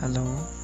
hello.